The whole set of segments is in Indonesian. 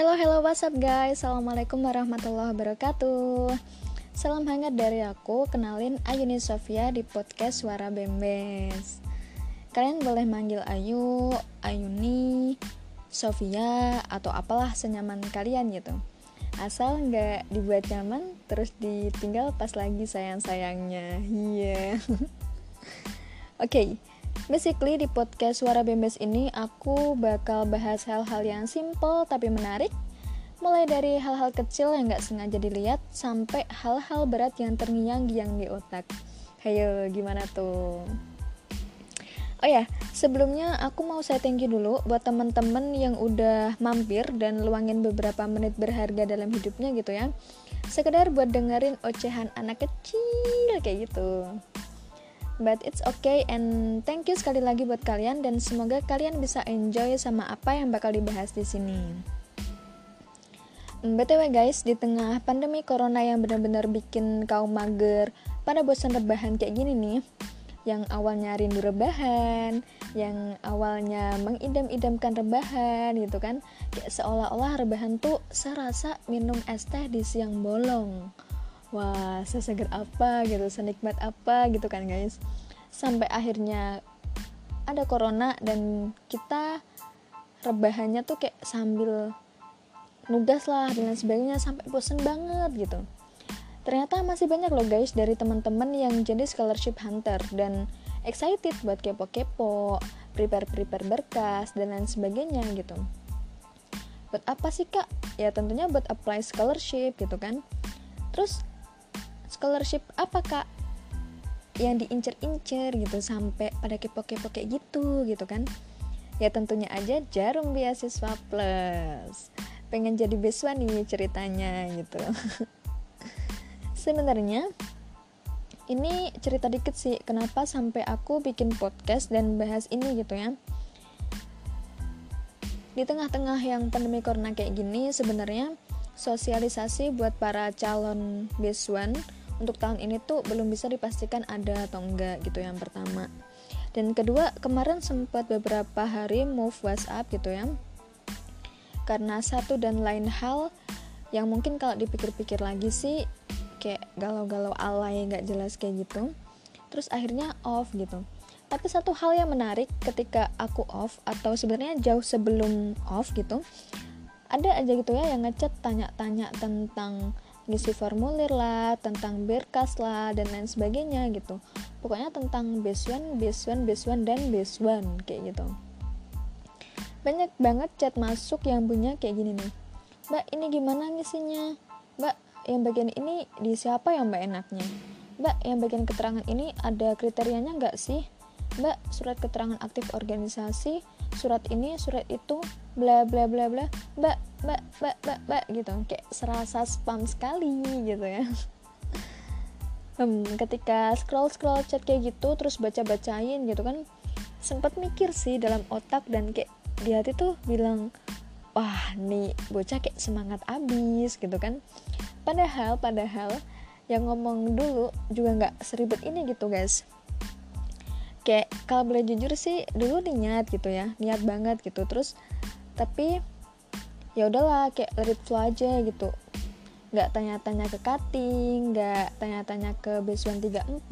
Hello, hello, what's up guys? Assalamualaikum warahmatullahi wabarakatuh. Salam hangat dari aku, kenalin Ayuni Sofia di podcast Suara Bembes. Kalian boleh manggil Ayu, Ayuni, Sofia, atau apalah senyaman kalian gitu. Asal nggak dibuat nyaman, terus ditinggal pas lagi sayang-sayangnya. Iya. Yeah. Oke, okay, Basically di podcast Suara Bembes ini aku bakal bahas hal-hal yang simple tapi menarik Mulai dari hal-hal kecil yang gak sengaja dilihat Sampai hal-hal berat yang terngiang-giang di otak Hayo gimana tuh? Oh ya, sebelumnya aku mau saya thank you dulu buat teman-teman yang udah mampir dan luangin beberapa menit berharga dalam hidupnya gitu ya. Sekedar buat dengerin ocehan anak kecil kayak gitu but it's okay and thank you sekali lagi buat kalian dan semoga kalian bisa enjoy sama apa yang bakal dibahas di sini. BTW guys, di tengah pandemi corona yang benar-benar bikin kaum mager pada bosan rebahan kayak gini nih, yang awalnya rindu rebahan, yang awalnya mengidam-idamkan rebahan gitu kan, kayak seolah-olah rebahan tuh serasa minum es teh di siang bolong wah seseger apa gitu senikmat apa gitu kan guys. Sampai akhirnya ada corona dan kita rebahannya tuh kayak sambil nugas lah dan lain sebagainya sampai bosen banget gitu. Ternyata masih banyak loh guys dari teman-teman yang jadi scholarship hunter dan excited buat kepo-kepo prepare-prepare berkas dan lain sebagainya gitu. Buat apa sih kak? Ya tentunya buat apply scholarship gitu kan. Terus scholarship apa kak? Yang diincer-incer gitu sampai pada kepo-kepo kayak gitu gitu kan? Ya tentunya aja jarum beasiswa plus. Pengen jadi beasiswa nih ceritanya gitu. Sebenarnya ini cerita dikit sih kenapa sampai aku bikin podcast dan bahas ini gitu ya. Di tengah-tengah yang pandemi corona kayak gini sebenarnya sosialisasi buat para calon beasiswan untuk tahun ini tuh belum bisa dipastikan ada atau enggak gitu yang pertama. Dan kedua kemarin sempat beberapa hari move WhatsApp gitu ya. Karena satu dan lain hal yang mungkin kalau dipikir-pikir lagi sih kayak galau-galau alay nggak jelas kayak gitu terus akhirnya off gitu. Tapi satu hal yang menarik ketika aku off atau sebenarnya jauh sebelum off gitu ada aja gitu ya yang ngechat tanya-tanya tentang ngisi formulir lah tentang berkas lah dan lain sebagainya gitu. Pokoknya tentang besuan besuan besuan dan besuan kayak gitu. Banyak banget chat masuk yang punya kayak gini nih. Mbak ini gimana ngisinya? Mbak yang bagian ini di siapa yang mbak enaknya? Mbak yang bagian keterangan ini ada kriterianya nggak sih? Mbak surat keterangan aktif organisasi surat ini surat itu bla bla bla bla. Mbak mbak mbak mbak mbak gitu. Kayak serasa spam sekali gitu ya. Hmm, ketika scroll scroll chat kayak gitu terus baca bacain gitu kan sempat mikir sih dalam otak dan kayak di hati tuh bilang wah nih bocah kayak semangat abis gitu kan. Padahal padahal yang ngomong dulu juga nggak seribet ini gitu guys. Kayak kalau boleh jujur sih dulu niat gitu ya niat banget gitu. Terus tapi ya udahlah kayak it flow aja gitu. Nggak tanya-tanya ke cutting nggak tanya-tanya ke besuan 34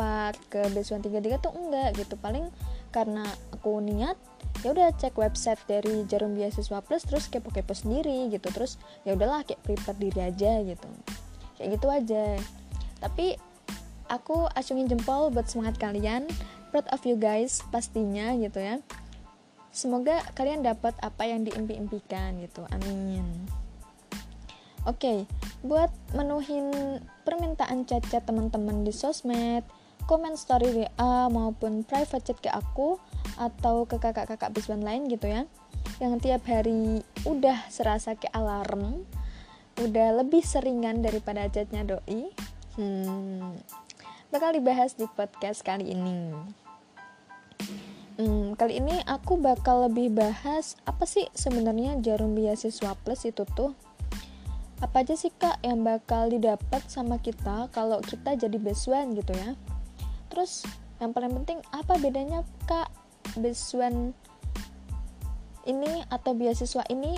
ke besuan 33 tuh enggak gitu. Paling karena aku niat ya udah cek website dari jarum beasiswa plus terus kepo-kepo sendiri gitu. Terus ya udahlah kayak prepare diri aja gitu. Kayak gitu aja. Tapi aku acungin jempol buat semangat kalian. Proud of you guys pastinya gitu ya semoga kalian dapat apa yang diimpi-impikan gitu amin oke okay, buat menuhin permintaan chat-chat teman-teman di sosmed komen story WA maupun private chat ke aku atau ke kakak-kakak biswan lain gitu ya yang tiap hari udah serasa ke alarm udah lebih seringan daripada chatnya doi hmm, bakal dibahas di podcast kali ini. Hmm, kali ini aku bakal lebih bahas apa sih sebenarnya jarum beasiswa plus itu tuh. Apa aja sih kak yang bakal didapat sama kita kalau kita jadi besuan gitu ya. Terus yang paling penting apa bedanya kak besuan ini atau beasiswa ini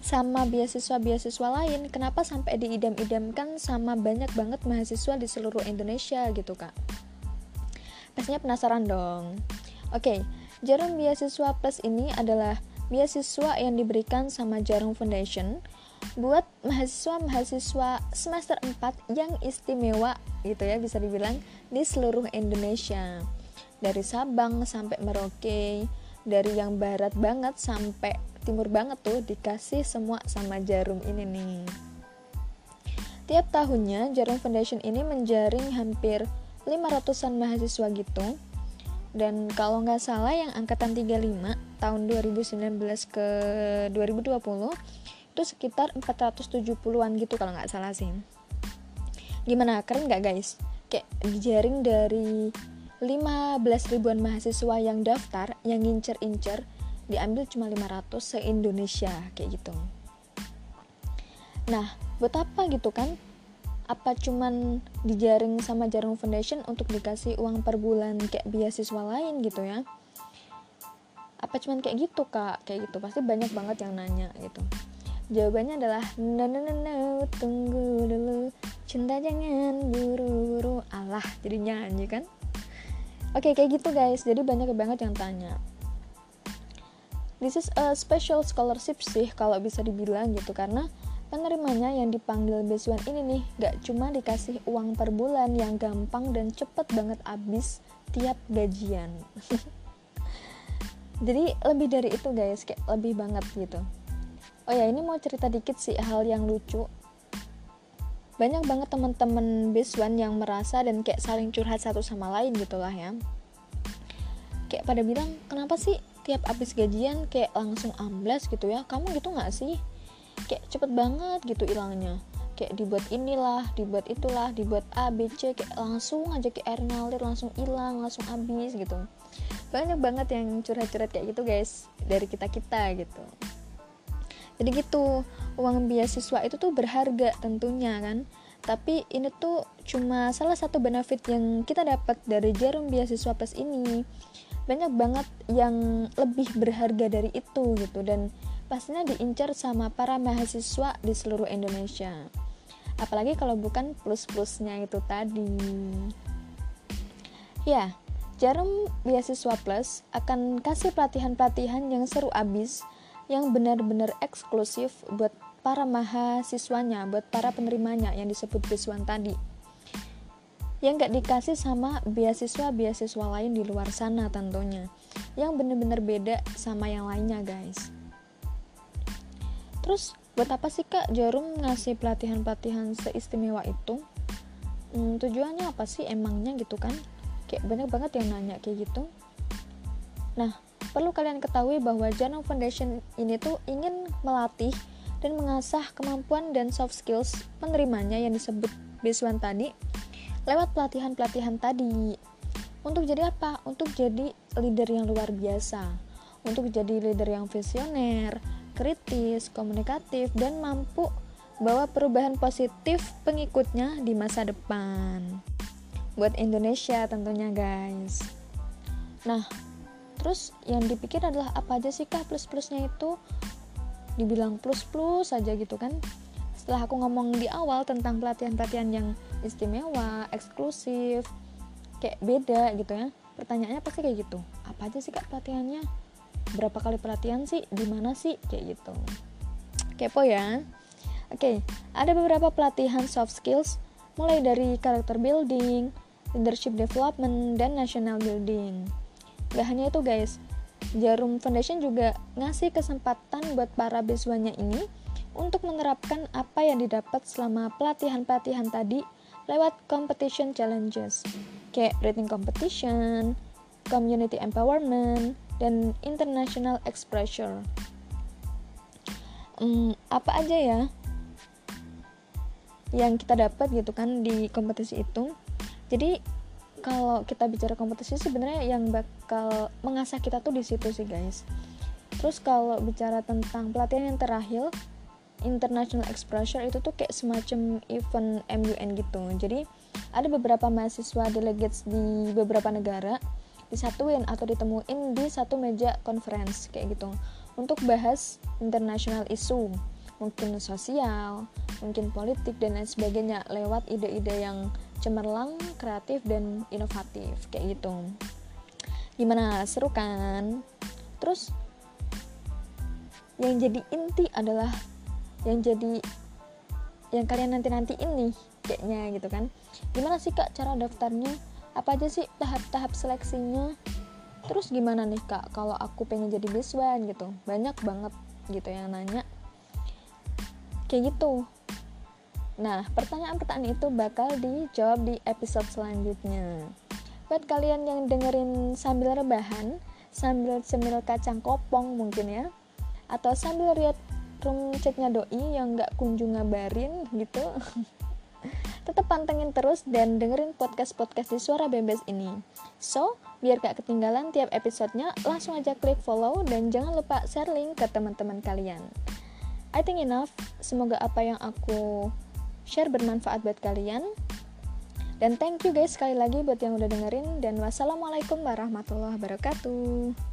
sama beasiswa-beasiswa lain kenapa sampai diidam-idamkan sama banyak banget mahasiswa di seluruh Indonesia gitu kak pastinya penasaran dong oke jarum beasiswa plus ini adalah beasiswa yang diberikan sama Jarum Foundation buat mahasiswa-mahasiswa semester 4 yang istimewa gitu ya bisa dibilang di seluruh Indonesia dari Sabang sampai Merauke dari yang barat banget sampai timur banget tuh dikasih semua sama Jarum ini nih. Tiap tahunnya Jarum Foundation ini menjaring hampir 500-an mahasiswa gitu. Dan kalau nggak salah yang angkatan 35 tahun 2019 ke 2020 itu sekitar 470-an gitu kalau nggak salah sih. Gimana keren nggak guys? Kayak dijaring dari 15 ribuan mahasiswa yang daftar, yang ngincer-incer, diambil cuma 500 se-Indonesia kayak gitu nah buat apa gitu kan apa cuman dijaring sama Jarum Foundation untuk dikasih uang per bulan kayak beasiswa lain gitu ya? Apa cuman kayak gitu kak? Kayak gitu. Pasti banyak banget yang nanya gitu. Jawabannya adalah no no no no tunggu dulu. Cinta jangan buru-buru. Allah jadi nyanyi kan? Oke kayak gitu guys. Jadi banyak banget yang tanya. This is a special scholarship sih kalau bisa dibilang gitu. Karena penerimanya yang dipanggil beasiswa ini nih gak cuma dikasih uang per bulan yang gampang dan cepet banget abis tiap gajian. Jadi lebih dari itu guys kayak lebih banget gitu. Oh ya ini mau cerita dikit sih hal yang lucu. Banyak banget teman-teman biswan yang merasa dan kayak saling curhat satu sama lain gitulah ya. Kayak pada bilang kenapa sih tiap abis gajian kayak langsung amblas gitu ya? Kamu gitu nggak sih kayak cepet banget gitu hilangnya kayak dibuat inilah dibuat itulah dibuat A B C kayak langsung aja kayak air ngalir langsung hilang langsung habis gitu. Banyak banget yang curhat-curhat kayak gitu guys dari kita kita gitu. Jadi gitu uang beasiswa itu tuh berharga tentunya kan. Tapi ini tuh cuma salah satu benefit yang kita dapat dari jarum beasiswa plus ini. Banyak banget yang lebih berharga dari itu gitu. Dan pastinya diincar sama para mahasiswa di seluruh Indonesia. Apalagi kalau bukan plus-plusnya itu tadi. Ya Jarum Beasiswa Plus akan kasih pelatihan-pelatihan yang seru abis yang benar-benar eksklusif buat para mahasiswanya, buat para penerimanya yang disebut biswan tadi. Yang gak dikasih sama beasiswa-beasiswa lain di luar sana tentunya. Yang bener-bener beda sama yang lainnya guys terus buat apa sih kak Jarum ngasih pelatihan-pelatihan seistimewa itu hmm, tujuannya apa sih emangnya gitu kan kayak banyak banget yang nanya kayak gitu nah perlu kalian ketahui bahwa Jarum Foundation ini tuh ingin melatih dan mengasah kemampuan dan soft skills penerimanya yang disebut Biswan tadi lewat pelatihan-pelatihan tadi. Untuk jadi apa? Untuk jadi leader yang luar biasa. Untuk jadi leader yang visioner, kritis, komunikatif, dan mampu bawa perubahan positif pengikutnya di masa depan. Buat Indonesia tentunya guys. Nah, terus yang dipikir adalah apa aja sih kah plus-plusnya itu? Dibilang plus-plus saja gitu kan? Setelah aku ngomong di awal tentang pelatihan-pelatihan yang istimewa eksklusif kayak beda gitu ya pertanyaannya pasti kayak gitu apa aja sih kak pelatihannya berapa kali pelatihan sih? Di mana sih? Kayak gitu. Kepo ya? Oke ada beberapa pelatihan soft skills mulai dari character building leadership development dan national building. Gak hanya itu guys. Jarum Foundation juga ngasih kesempatan buat para biswanya ini untuk menerapkan apa yang didapat selama pelatihan-pelatihan tadi lewat competition challenges. Kayak writing competition, community empowerment, dan international exposure. Hmm, apa aja ya yang kita dapat gitu kan di kompetisi itu? Jadi kalau kita bicara kompetisi sebenarnya yang bakal mengasah kita tuh di situ sih guys. Terus kalau bicara tentang pelatihan yang terakhir international exposure itu tuh kayak semacam event MUN gitu jadi ada beberapa mahasiswa delegates di beberapa negara disatuin atau ditemuin di satu meja conference kayak gitu untuk bahas international issue mungkin sosial, mungkin politik dan lain sebagainya lewat ide-ide yang cemerlang, kreatif dan inovatif kayak gitu. Gimana seru kan? Terus yang jadi inti adalah yang jadi yang kalian nanti-nanti ini kayaknya gitu kan. Gimana sih Kak cara daftarnya? Apa aja sih tahap-tahap seleksinya? Terus gimana nih Kak kalau aku pengen jadi biswan gitu? Banyak banget gitu yang nanya kayak gitu nah pertanyaan-pertanyaan itu bakal dijawab di episode selanjutnya buat kalian yang dengerin sambil rebahan sambil cemil kacang kopong mungkin ya atau sambil lihat room chatnya doi yang nggak kunjung ngabarin gitu tetap pantengin terus dan dengerin podcast-podcast di Suara Bebas ini. So, biar gak ketinggalan tiap episodenya, langsung aja klik follow dan jangan lupa share link ke teman-teman kalian. I think enough. Semoga apa yang aku share bermanfaat buat kalian. Dan thank you guys sekali lagi buat yang udah dengerin dan wassalamualaikum warahmatullahi wabarakatuh.